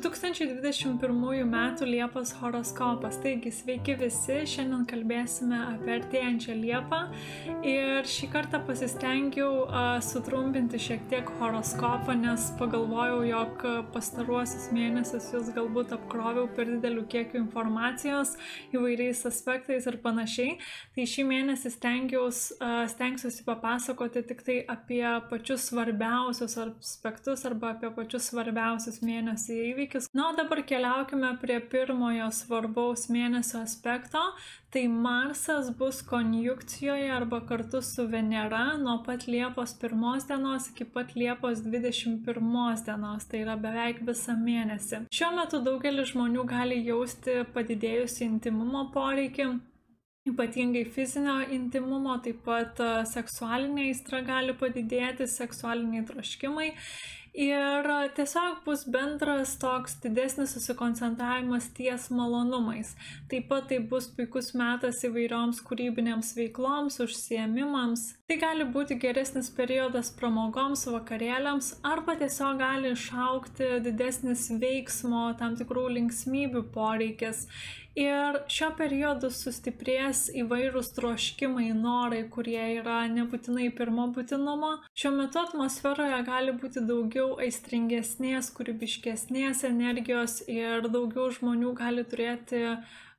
2021 m. Liepos horoskopas. Taigi, sveiki visi, šiandien kalbėsime apie artėjančią Liepą ir šį kartą pasistengiau uh, sutrumpinti šiek tiek horoskopą, nes pagalvojau, jog pastaruosius mėnesius jūs galbūt apkroviau per didelių kiekių informacijos įvairiais aspektais ir panašiai. Tai šį mėnesį stengiaus, uh, stengsiuosi papasakoti tik tai apie pačius svarbiausius aspektus arba apie pačius svarbiausius mėnesio įvykius įvykis. Na, o dabar keliaukime prie pirmojo svarbaus mėnesio aspekto. Tai Marsas bus konjunkcijoje arba kartu su Venera nuo pat Liepos 1 dienos iki pat Liepos 21 dienos, tai yra beveik visą mėnesį. Šiuo metu daugelis žmonių gali jausti padidėjusi intimumo poreikį, ypatingai fizinio intimumo, taip pat seksualinė aistra gali padidėti, seksualiniai troškimai ir tiesiog bus bendras toks didesnis susikoncentravimas ties malonumais. Taip pat tai bus puikus metas įvairioms kūrybinėms veikloms, užsiemimams. Tai gali būti geresnis periodas pramogoms, vakarėliams arba tiesiog gali išaukti didesnis veiksmo, tam tikrų linksmybių poreikis. Ir šio periodu sustiprės įvairūs troškimai, norai, kurie yra nebūtinai pirmo būtinumo. Šiuo metu atmosferoje gali būti daugiau aistringesnės, kūrybiškesnės energijos ir daugiau žmonių gali turėti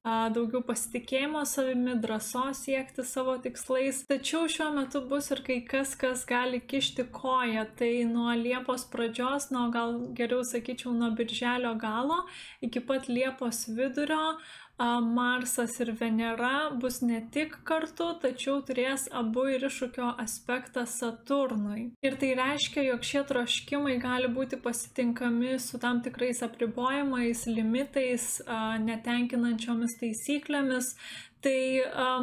daugiau pasitikėjimo savimi, drąsos siekti savo tikslais. Tačiau šiuo metu bus ir kai kas, kas gali kišti koją. Tai nuo Liepos pradžios, nuo gal geriau sakyčiau, nuo birželio galo iki pat Liepos vidurio Marsas ir Venera bus ne tik kartu, tačiau turės abu ir iššūkio aspektą Saturnui. Ir tai reiškia, jog šie troškimai gali būti pasitinkami su tam tikrais apribojimais, limitais, netenkinančiomis taisyklėmis, Tai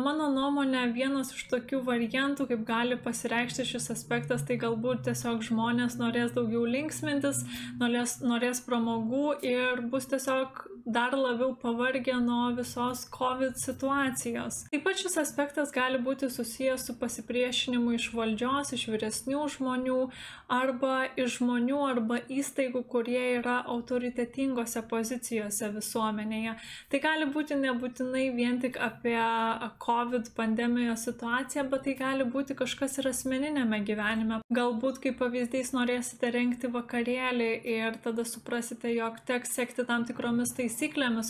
mano nuomonė vienas iš tokių variantų, kaip gali pasireikšti šis aspektas, tai galbūt tiesiog žmonės norės daugiau linksmintis, norės, norės pramogų ir bus tiesiog dar labiau pavargę nuo visos COVID situacijos. Taip pat šis aspektas gali būti susijęs su pasipriešinimu iš valdžios, iš vyresnių žmonių arba iš žmonių arba įstaigų, kurie yra autoritetingose pozicijose visuomenėje. Tai gali būti nebūtinai vien tik apie COVID pandemijos situaciją, bet tai gali būti kažkas ir asmeninėme gyvenime. Galbūt kaip pavyzdys norėsite renkti vakarėlį ir tada suprasite, jog teks sekti tam tikromis taisyklėmis,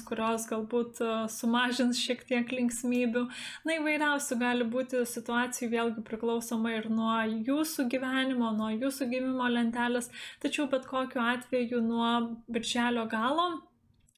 kurios galbūt e, sumažins šiek tiek linksmybių. Na įvairiausių gali būti situacijų, vėlgi priklausomai ir nuo jūsų gyvenimo, nuo jūsų gimimo lentelės, tačiau bet kokiu atveju nuo birželio galo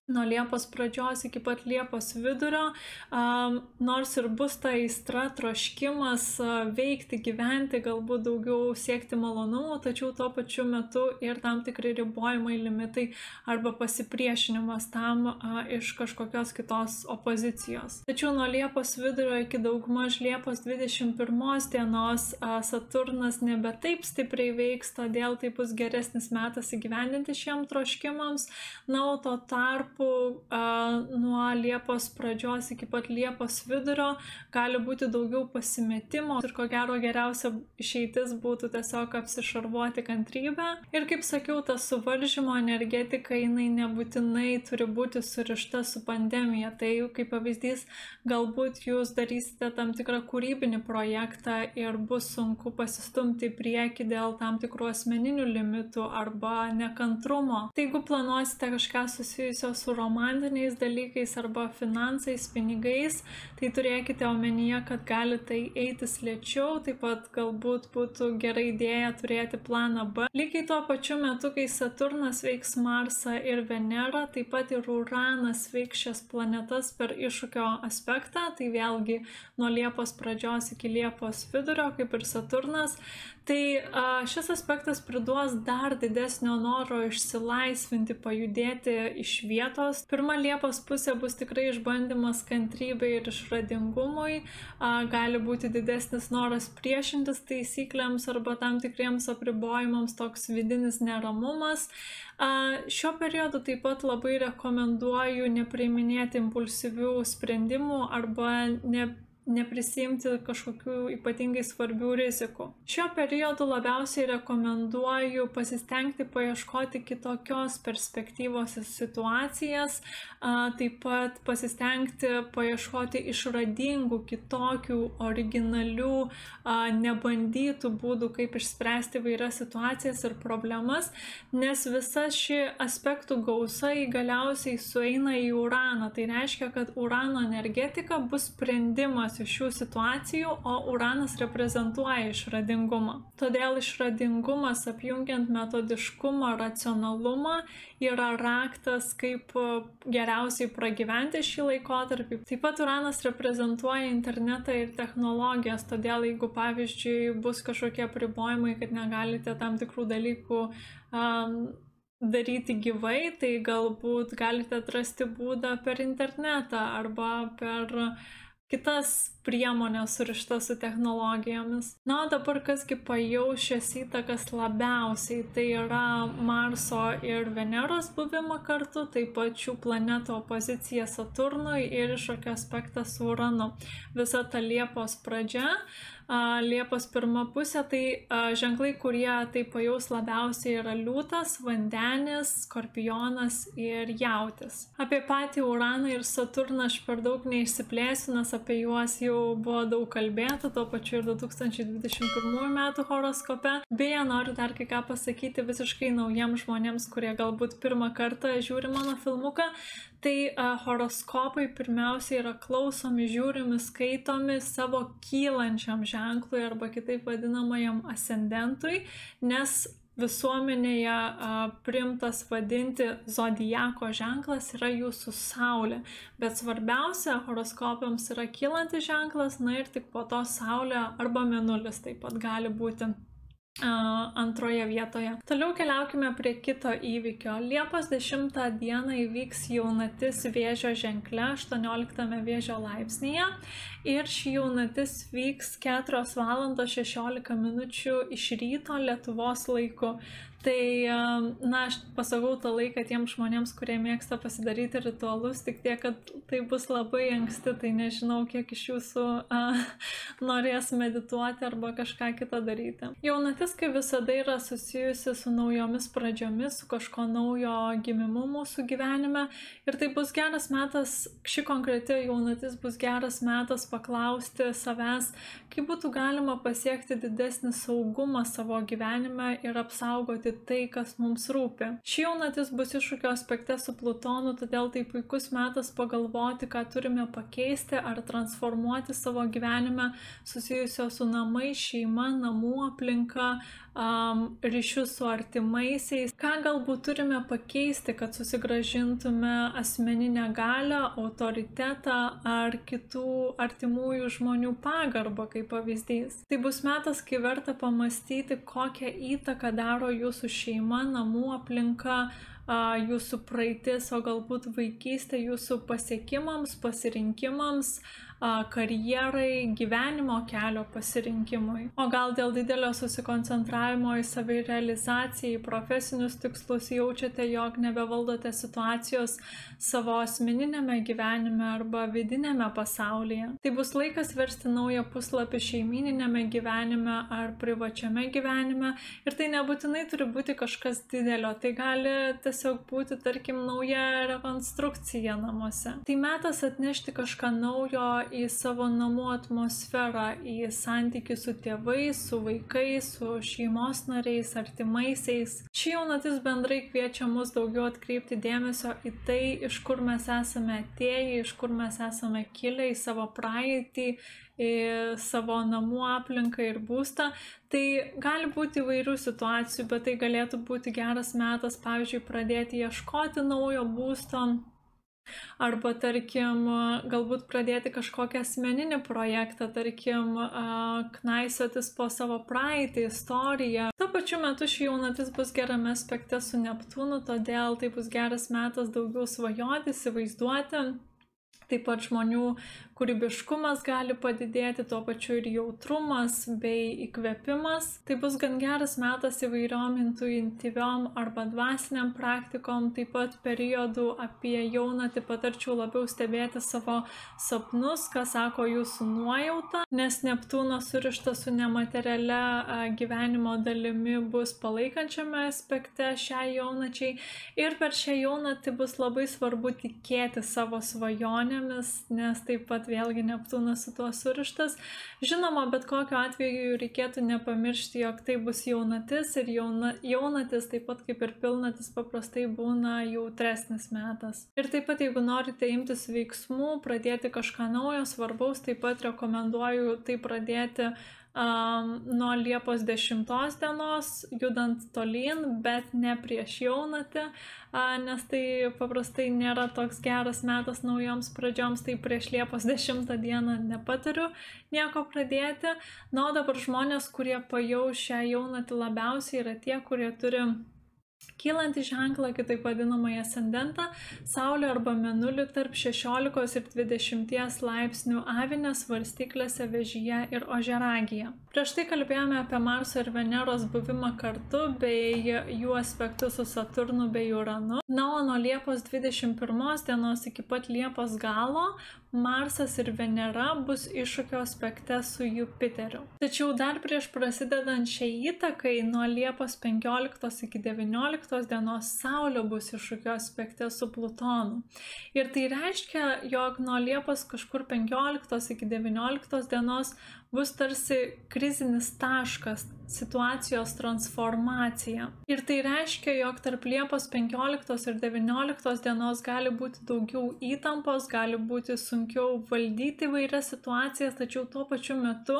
nuo Liepos pradžios iki pat Liepos vidurio, um, nors ir bus ta aistra, troškimas uh, veikti, gyventi, galbūt daugiau siekti malonumų, tačiau tuo pačiu metu ir tam tikri ribojimai, limitai arba pasipriešinimas tam uh, iš kažkokios kitos opozicijos. Tačiau nuo Liepos vidurio iki daugmaž Liepos 21 dienos uh, Saturnas nebe taip stipriai veiks, todėl tai bus geresnis metas įgyvendinti šiem troškimams. Na, o to tarpu tarpu a, nuo Liepos pradžios iki pat Liepos vidurio gali būti daugiau pasimetimo ir ko gero geriausia išeitis būtų tiesiog apsišarvuoti kantrybę. Ir kaip sakiau, ta suvaržymo energetika jinai nebūtinai turi būti surišta su pandemija. Tai kaip pavyzdys, galbūt jūs darysite tam tikrą kūrybinį projektą ir bus sunku pasistumti į priekį dėl tam tikrų asmeninių limitų arba nekantrumo. Tai jeigu planuosite kažką susijusio su su romantiniais dalykais arba finansais, pinigais, tai turėkite omenyje, kad gali tai eiti lėčiau, taip pat galbūt būtų gera idėja turėti planą B. Lygiai tuo pačiu metu, kai Saturnas veiks Marsą ir Venerą, taip pat ir Uranas veiks šias planetas per iššūkio aspektą, tai vėlgi nuo Liepos pradžios iki Liepos vidurio, kaip ir Saturnas, Tai šis aspektas priduos dar didesnio noro išsilaisvinti, pajudėti iš vietos. Pirma Liepos pusė bus tikrai išbandymas kantrybei ir išradingumui. Gali būti didesnis noras priešintis taisyklėms arba tam tikriems apribojimams, toks vidinis neramumas. Šiuo periodu taip pat labai rekomenduoju nepriiminėti impulsyvių sprendimų arba ne neprisimti kažkokių ypatingai svarbių rizikų. Šiuo periodu labiausiai rekomenduoju pasistengti paieškoti kitokios perspektyvos į situacijas, taip pat pasistengti paieškoti išradingų, kitokių, originalių, nebandytų būdų, kaip išspręsti vairias situacijas ir problemas, nes visa ši aspektų gausa įgaliausiai sueina į uraną. Tai reiškia, kad urano energetika bus sprendimas iš šių situacijų, o uranas reprezentuoja išradingumą. Todėl išradingumas apjungiant metodiškumą, racionalumą yra raktas, kaip geriausiai pragyventi šį laikotarpį. Taip pat uranas reprezentuoja internetą ir technologijas, todėl jeigu pavyzdžiui bus kažkokie pribojimai, kad negalite tam tikrų dalykų um, daryti gyvai, tai galbūt galite atrasti būdą per internetą arba per kitas priemonės surištas su technologijomis. Na, o dabar kasgi pajaus šias įtakas labiausiai, tai yra Marso ir Veneros buvimą kartu, taip pat šių planetų opozicija Saturnui ir iššokio aspektas su Uranu. Visa ta Liepos pradžia Liepos pirma pusė, tai ženklai, kurie tai pajaus labiausiai yra liūtas, vandenis, skorpionas ir jautis. Apie patį Uraną ir Saturną aš per daug neišsiplėsiu, nes apie juos jau buvo daug kalbėta, tuo pačiu ir 2021 metų horoskope. Beje, noriu dar kai ką pasakyti visiškai naujiems žmonėms, kurie galbūt pirmą kartą žiūri mano filmuką. Tai a, horoskopai pirmiausia yra klausomi, žiūrimi, skaitomi savo kylančiam ženklui arba kitaip vadinamajam ascendentui, nes visuomenėje a, primtas vadinti zodijako ženklas yra jūsų saulė. Bet svarbiausia horoskopams yra kylantis ženklas, na ir tik po to saulė arba menulis taip pat gali būti antroje vietoje. Toliau keliaukime prie kito įvykio. Liepos 10 dieną įvyks jaunatis vėžio ženkle 18 vėžio laipsnėje ir ši jaunatis vyks 4 val. 16 min. iš ryto Lietuvos laiku. Tai, na, aš pasakau tą laiką tiems žmonėms, kurie mėgsta pasidaryti ritualus, tik tiek, kad tai bus labai anksti, tai nežinau, kiek iš jūsų a, norės medituoti arba kažką kitą daryti. Jaunatis, kaip visada, yra susijusi su naujomis pradžiomis, su kažko naujo gimimu mūsų gyvenime ir tai bus geras metas, ši konkreti jaunatis bus geras metas paklausti savęs, kaip būtų galima pasiekti didesnį saugumą savo gyvenime ir apsaugoti daryti tai, kas mums rūpi. Ši jaunatis bus iššūkio aspekte su Plutonu, todėl tai puikus metas pagalvoti, ką turime pakeisti ar transformuoti savo gyvenime susijusio su namai, šeima, namų aplinka, um, ryšius su artimaisiais, ką galbūt turime pakeisti, kad susigražintume asmeninę galę, autoritetą ar kitų artimųjų žmonių pagarbą, kaip pavyzdys. Tai bus metas, kai verta pamastyti, kokią įtaką daro jūsų šeima, namų aplinka, jūsų praeitis, o galbūt vaikystė jūsų pasiekimams, pasirinkimams, karjerai, gyvenimo kelio pasirinkimui. O gal dėl didelio susikoncentravimo į savirealizaciją, į profesinius tikslus jaučiate, jog nebevaldote situacijos savo asmeninėme gyvenime arba vidinėme pasaulyje. Tai bus laikas versti naują puslapį šeimininėme gyvenime ar privačiame gyvenime ir tai nebūtinai turi būti kažkas didelio, tai gali tiesiog būti, tarkim, nauja rekonstrukcija namuose. Tai metas atnešti kažką naujo į savo namų atmosferą, į santykių su tėvais, su vaikais, su šeimos nariais, artimaisiais. Ši jaunatis bendrai kviečia mus daugiau atkreipti dėmesio į tai, iš kur mes esame atėję, iš kur mes esame kilę, į savo praeitį, į savo namų aplinką ir būstą. Tai gali būti įvairių situacijų, bet tai galėtų būti geras metas, pavyzdžiui, pradėti ieškoti naujo būsto Arba, tarkim, galbūt pradėti kažkokią asmeninį projektą, tarkim, knaisiotis po savo praeitį, istoriją. Tuo pačiu metu ši jaunatis bus gerame aspekte su Neptūnu, todėl tai bus geras metas daugiau svajoti, įsivaizduoti Taip pat žmonių kūrybiškumas gali padidėti, tuo pačiu ir jautrumas bei įkvėpimas. Tai bus gan geras metas įvairiom intuityviom arba dvasiniam praktikom, taip pat periodų apie jaunatį patarčiau labiau stebėti savo sapnus, ką sako jūsų nuojauta, nes Neptūnas surištas su nematerialia gyvenimo dalimi bus palaikančiame aspekte šią jaunačiai ir per šią jaunatį bus labai svarbu tikėti savo svajonėmis, nes taip pat vėlgi Neptūnas su tuo surištas. Žinoma, bet kokiu atveju reikėtų nepamiršti, jog tai bus jaunatis ir jauna, jaunatis, taip pat kaip ir pilnatis, paprastai būna jautresnis metas. Ir taip pat, jeigu norite imtis veiksmų, pradėti kažką naujo, svarbaus, taip pat rekomenduoju tai pradėti um, nuo Liepos 10 dienos, judant tolyn, bet ne prieš jaunatį, uh, nes tai paprastai nėra toks geras metas naujoms pradžioms, tai prieš Liepos 10 dieną nepatariu nieko pradėti. Na, o dabar žmonės, kurie pajaus šią jaunatį labiausiai, yra tie, kurie turi Kylantį ženklą, kitaip vadinamąjį ascendentą, Saulė arba Menulį tarp 16 ir 20 laipsnių avinės varstyklėse vežyje ir ožeragyje. Prieš tai kalbėjome apie Marso ir Veneros buvimą kartu bei jų aspektus su Saturnu bei Uranu. Na, o nuo Liepos 21 dienos iki pat Liepos galo Marsas ir Venera bus iššūkio aspekte su Jupiteriu. Tačiau dar prieš prasidedant šiai įtakai, nuo Liepos 15 iki 19 dienos Saulė bus iššūkio aspekte su Plutonu. Ir tai reiškia, jog nuo Liepos kažkur 15 iki 19 dienos bus tarsi krizinis taškas situacijos transformacija. Ir tai reiškia, jog tarp Liepos 15 ir 19 dienos gali būti daugiau įtampos, gali būti sunkiau valdyti vairias situacijas, tačiau tuo pačiu metu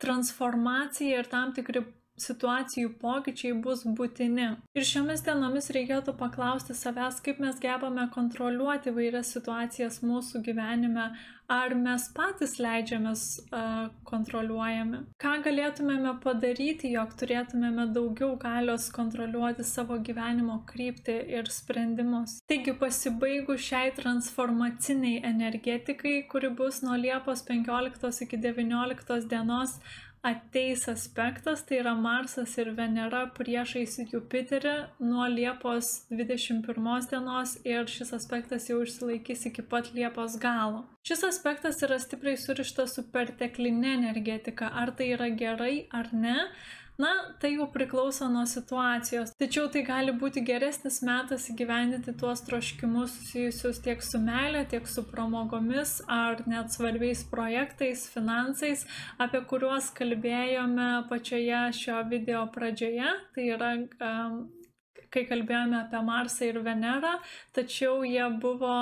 transformacija ir tam tikri situacijų pokyčiai bus būtini. Ir šiomis dienomis reikėtų paklausti savęs, kaip mes gebame kontroliuoti vairias situacijas mūsų gyvenime, ar mes patys leidžiamės uh, kontroliuojami. Ką galėtumėme padaryti, jog turėtumėme daugiau galios kontroliuoti savo gyvenimo kryptį ir sprendimus. Taigi pasibaigus šiai transformaciniai energetikai, kuri bus nuo Liepos 15 iki 19 dienos, ateis aspektas, tai yra Marsas ir Venera priešais Jupiterį nuo Liepos 21 dienos ir šis aspektas jau išsilaikys iki pat Liepos galo. Šis aspektas yra stipriai surištas su perteklinė energetika, ar tai yra gerai ar ne, Na, tai jau priklauso nuo situacijos. Tačiau tai gali būti geresnis metas įgyvendinti tuos troškimus susijusius tiek su meilė, tiek su pramogomis ar net svarbiais projektais, finansais, apie kuriuos kalbėjome pačioje šio video pradžioje. Tai yra um, kai kalbėjome apie Marsą ir Venerą, tačiau jie buvo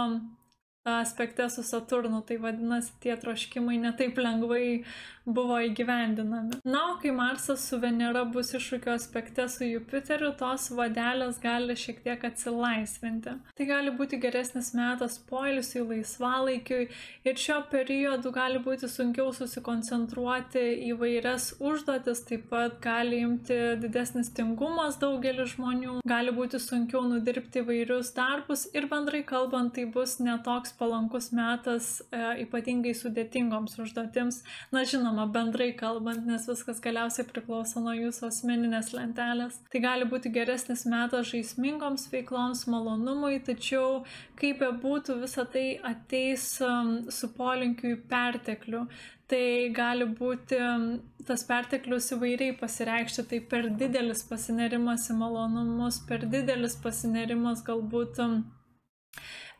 aspekte su Saturnu, tai vadinasi, tie troškimai netaip lengvai buvo įgyvendinami. Na, o kai Marsas su Venera bus iššūkio aspekte su Jupiteriu, tos vadelės gali šiek tiek atsilaisvinti. Tai gali būti geresnis metas poilsiui, laisvalaikiui ir šio periodu gali būti sunkiau susikoncentruoti į vairias užduotis, taip pat gali imti didesnis tingumas daugelis žmonių, gali būti sunkiau nudirbti vairius darbus ir bendrai kalbant, tai bus netoks palankus metas e, ypatingai sudėtingoms užduotims. Na, žinoma, žinoma, bendrai kalbant, nes viskas galiausiai priklauso nuo jūsų asmeninės lentelės. Tai gali būti geresnis metas žaismingoms veikloms, malonumui, tačiau kaip be būtų, visa tai ateis um, su polinkiu į perteklių. Tai gali būti um, tas perteklius įvairiai pasireikšti, tai per didelis pasinerimas į malonumus, per didelis pasinerimas galbūt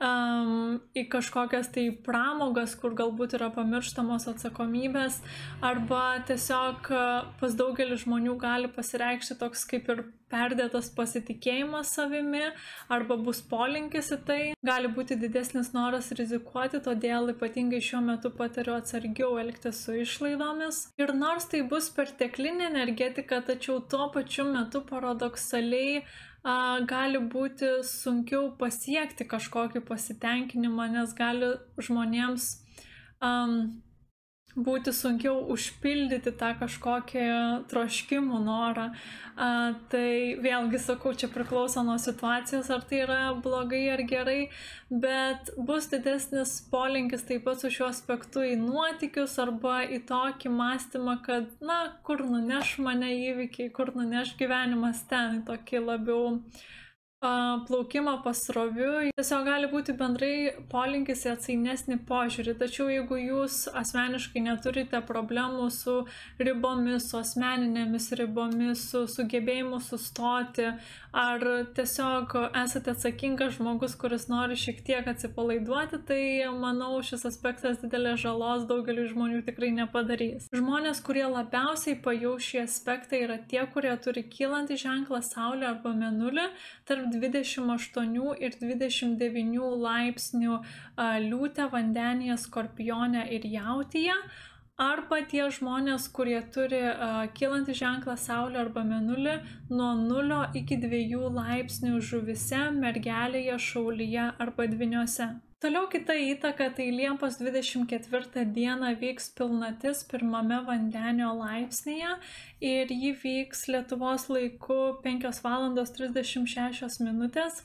um, į kažkokias tai pramogas, kur galbūt yra pamirštamos atsakomybės, arba tiesiog pas daugelį žmonių gali pasireikšti toks kaip ir perdėtas pasitikėjimas savimi, arba bus polinkis į tai, gali būti didesnis noras rizikuoti, todėl ypatingai šiuo metu patariu atsargiau elgtis su išlaidomis. Ir nors tai bus perteklinė energetika, tačiau tuo pačiu metu paradoksaliai a, gali būti sunkiau pasiekti kažkokį pasitenkinimą, nes gali žmonėms um, būti sunkiau užpildyti tą kažkokį troškimų norą. A, tai vėlgi sakau, čia priklauso nuo situacijos, ar tai yra blogai ar gerai, bet bus didesnis polinkis taip pat su šiuo aspektu į nuotikius arba į tokį mąstymą, kad, na, kur nuneš mane įvykiai, kur nuneš gyvenimas ten, tokį labiau uh, plaukimą pasroviui tiesiog gali būti bendrai polinkis į atsainesnį požiūrį. Tačiau jeigu jūs asmeniškai neturite problemų su ribomis su asmeninėmis ribomis su sugebėjimu sustoti ar tiesiog esate atsakingas žmogus kuris nori šiek tiek atsipalaiduoti tai manau šis aspektas didelės žalos daugeliui žmonių tikrai nepadarys žmonės kurie labiausiai pajaus šį aspektą yra tie kurie turi kylantį ženklą saulę arba mėnulį tarp 28 ir 29 laipsnių liūtę vandenyje, skorpionę ir jautyje. Arba tie žmonės, kurie turi uh, kilantį ženklą Saulė arba Menulį nuo 0 iki 2 laipsnių žuvise, mergelėje, šaulyje arba dviniuose. Toliau kita įtaka, tai Liepos 24 dieną vyks pilnatis pirmame vandenio laipsnėje ir jį vyks Lietuvos laiku 5 val. 36 minutės.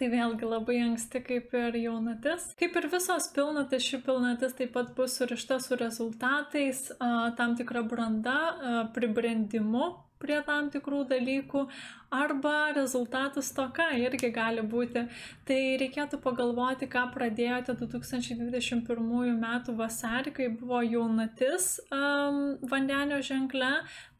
Tai vėlgi labai anksti kaip ir jaunatis. Kaip ir visos pilnatis, ši pilnatis taip pat bus surišta su rezultatais, tam tikra branda, pribrendimu prie tam tikrų dalykų, arba rezultatų stoka irgi gali būti. Tai reikėtų pagalvoti, ką pradėjote 2021 m. vasarį, kai buvo jaunatis um, vandenio ženkle,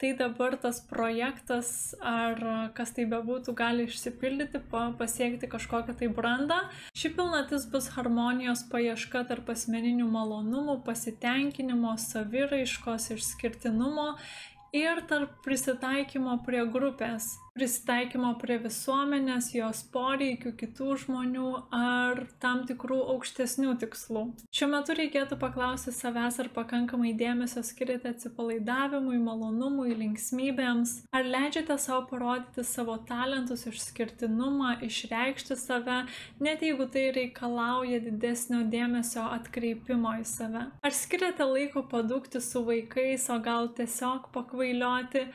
tai dabar tas projektas ar kas tai bebūtų gali išsipildyti, pasiekti kažkokią tai brandą. Ši pilnatis bus harmonijos paieška tarp asmeninių malonumų, pasitenkinimo, saviraiškos, išskirtinumo ir tarp prisitaikymo prie grupės, prisitaikymo prie visuomenės, jos poreikių, kitų žmonių ar tam tikrų aukštesnių tikslų. Šiuo metu reikėtų paklausti savęs, ar pakankamai dėmesio skiriate atsipalaidavimui, malonumui, linksmybėms, ar leidžiate savo parodyti savo talentus, išskirtinumą, išreikšti save, net jeigu tai reikalauja didesnio dėmesio atkreipimo į save. Ar skiriate laiko padūkti su vaikais, o gal tiesiog pakvailioti kvailioti,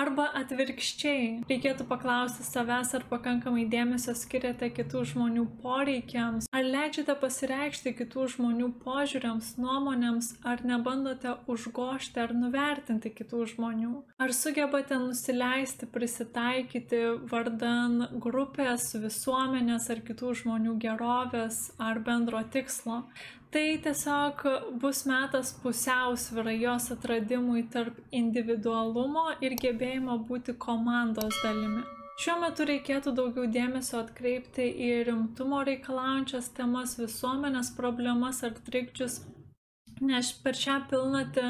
arba atvirkščiai. Reikėtų paklausti savęs, ar pakankamai dėmesio skiriate kitų žmonių poreikiams, ar leidžiate pasireikšti kitų žmonių požiūriams, nuomonėms, ar nebandote užgošti ar nuvertinti kitų žmonių. Ar sugebate nusileisti, prisitaikyti vardan grupės, visuomenės ar kitų žmonių gerovės ar bendro tikslo tai tiesiog bus metas pusiausvyrai jos atradimui tarp individualumo ir gebėjimo būti komandos dalimi. Šiuo metu reikėtų daugiau dėmesio atkreipti į rimtumo reikalaujančias temas, visuomenės problemas ar trikdžius Nes per šią pilnatį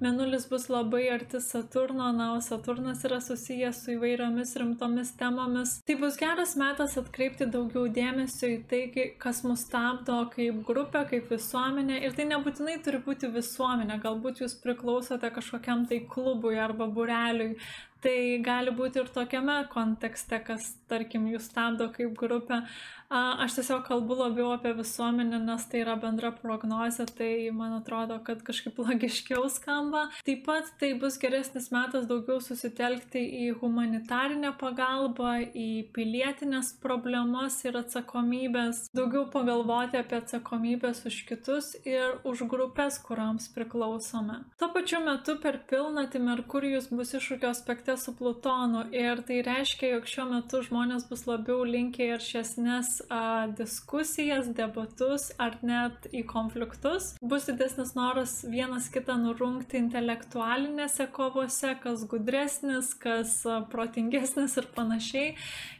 Menulis bus labai arti Saturno, na, o Saturnas yra susijęs su įvairiomis rimtomis temomis. Tai bus geras metas atkreipti daugiau dėmesio į tai, kas mus stabdo kaip grupė, kaip visuomenė. Ir tai nebūtinai turi būti visuomenė, galbūt jūs priklausote kažkokiam tai klubui arba bureliui. Tai gali būti ir tokiame kontekste, kas, tarkim, jūs stabdo kaip grupė. Aš tiesiog kalbu labiau apie visuomenę, nes tai yra bendra prognozė, tai man atrodo, kad kažkaip logiškiau skamba. Taip pat tai bus geresnis metas daugiau susitelkti į humanitarinę pagalbą, į pilietinės problemas ir atsakomybės, daugiau pagalvoti apie atsakomybės už kitus ir už grupės, kuriams priklausome. Tuo pačiu metu per pilnatį Merkurijus bus iššūkio aspekte su Plutonu ir tai reiškia, jog šiuo metu žmonės bus labiau linkę ir šiesnes a, diskusijas, debatus ar net į konfliktus. Bus didesnis noras vienas kitą nurungti intelektualinėse kovose, kas gudresnis, kas protingesnis ir panašiai.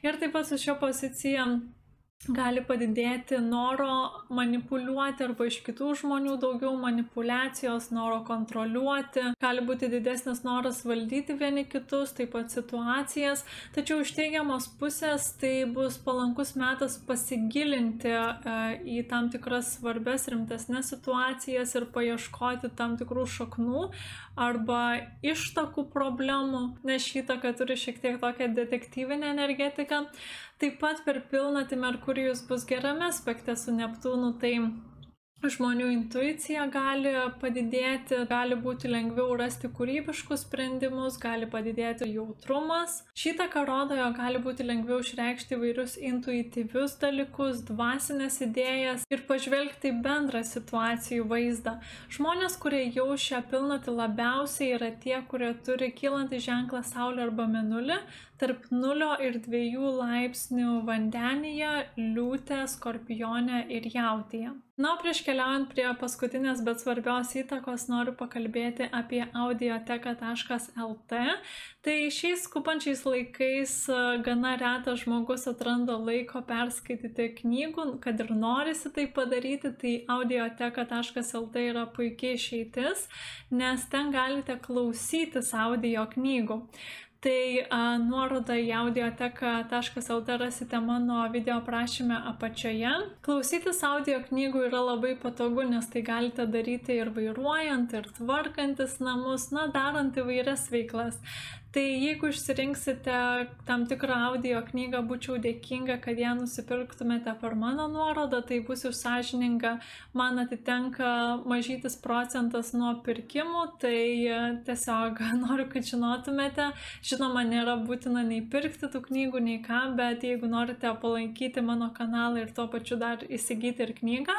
Ir taip pat su šio pozicija gali padidėti noro manipuliuoti arba iš kitų žmonių daugiau manipulacijos, noro kontroliuoti, gali būti didesnis noras valdyti vieni kitus, taip pat situacijas, tačiau iš teigiamos pusės tai bus palankus metas pasigilinti e, į tam tikras svarbes rimtesnės situacijas ir paieškoti tam tikrų šaknų arba ištakų problemų, nes šitą, kad turi šiek tiek tokią detektyvinę energetiką. Taip pat per pilnatį Merkurijus bus gerame aspekte su Neptūnu, tai žmonių intuicija gali padidėti, gali būti lengviau rasti kūrybiškus sprendimus, gali padidėti jautrumas. Šitą rodo, jo gali būti lengviau išreikšti įvairius intuityvius dalykus, dvasinės idėjas ir pažvelgti bendrą situacijų vaizdą. Žmonės, kurie jaučia pilnatį labiausiai, yra tie, kurie turi kylantį ženklą Saulė arba Menulį, tarp 0 ir 2 laipsnių vandenyje, liūtė, skorpionė ir jautėje. Na, prieš keliaujant prie paskutinės, bet svarbios įtakos, noriu pakalbėti apie audioteka.lt. Tai šiais skupančiais laikais e, gana retas žmogus atranda laiko perskaityti knygų, kad ir norisi tai padaryti, tai audioteka.lt yra puikiai išeitis, nes ten galite klausytis audio knygų. Tai a, nuorodą į audioteką.lt rasite mano video aprašyme apačioje. Klausytis audio knygų yra labai patogu, nes tai galite daryti ir vairuojant, ir tvarkantis namus, na, darant įvairias veiklas. Tai jeigu išsirinksite tam tikrą audio knygą, būčiau dėkinga, kad ją nusipirktumėte per mano nuorodą, tai būsiu sąžininga, man atitenka mažytis procentas nuo pirkimų, tai e, tiesiog noriu, kad žinotumėte. Žinoma, nėra būtina nei pirkti tų knygų, nei ką, bet jeigu norite palaikyti mano kanalą ir tuo pačiu dar įsigyti ir knygą,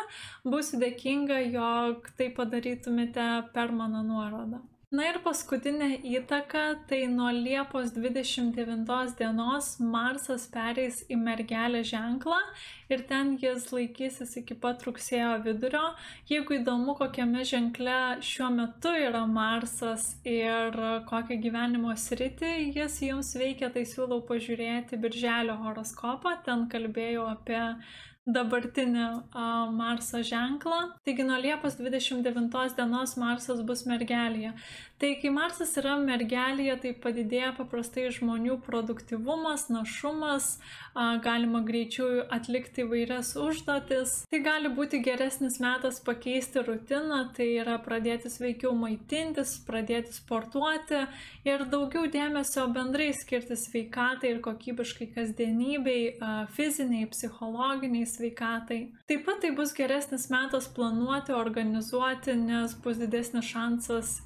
būsiu dėkinga, jog tai padarytumėte per mano nuorodą. Na ir paskutinė įtaka, tai nuo Liepos 29 dienos Marsas pereis į mergelę ženklą ir ten jis laikysis iki pat rugsėjo vidurio. Jeigu įdomu, kokiame ženkle šiuo metu yra Marsas ir kokią gyvenimo sritį jis jums veikia, tai siūlau pažiūrėti Birželio horoskopą, ten kalbėjau apie dabartinį a, Marso ženklą. Taigi nuo Liepos 29 dienos Marsas bus mergelėje. Tai kai Marsas yra mergelėje, tai padidėja paprastai žmonių produktivumas, našumas, galima greičiau atlikti įvairias užduotis. Tai gali būti geresnis metas pakeisti rutiną, tai yra pradėti sveikiau maitintis, pradėti sportuoti ir daugiau dėmesio bendrai skirti sveikatai ir kokybiškai kasdienybei, fiziniai, psichologiniai sveikatai. Taip pat tai bus geresnis metas planuoti, organizuoti, nes bus didesnis šansas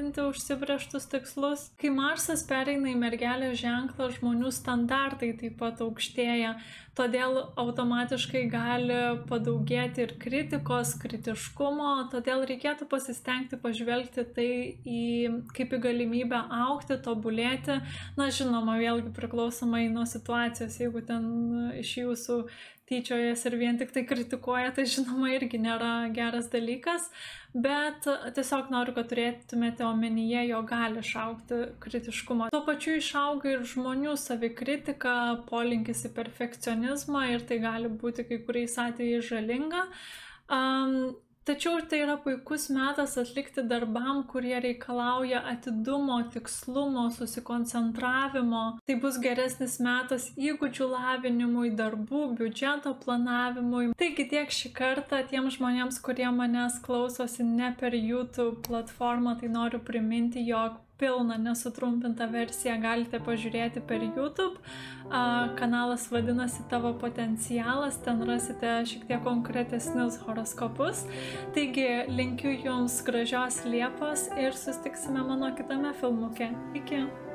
įgyvendinti užsibrieštus tikslus. Kai Marsas pereina į mergelės ženklą, žmonių standartai taip pat aukštėja, todėl automatiškai gali padaugėti ir kritikos, kritiškumo, todėl reikėtų pasistengti pažvelgti tai į, kaip į galimybę aukti, tobulėti. Na, žinoma, vėlgi priklausomai nuo situacijos, jeigu ten iš jūsų tyčiojas ir vien tik tai kritikuoja, tai žinoma irgi nėra geras dalykas, bet tiesiog noriu, kad turėtumėte omenyje, jo gali išaukti kritiškumą. Tuo pačiu išauga ir žmonių savikritika, polinkis į perfekcionizmą ir tai gali būti kai kuriais atvejais žalinga. Um, Tačiau tai yra puikus metas atlikti darbam, kurie reikalauja atidumo, tikslumo, susikoncentravimo. Tai bus geresnis metas įgūdžių lavinimui, darbų, biudžeto planavimui. Taigi tiek šį kartą tiems žmonėms, kurie manęs klausosi ne per YouTube platformą, tai noriu priminti, jog pilną nesutrumpintą versiją galite pažiūrėti per YouTube. Kanalas vadinasi Tavo potencialas, ten rasite šiek tiek konkretesnius horoskopus. Taigi linkiu Jums gražios Liepos ir sustiksime mano kitame filmuke. Iki.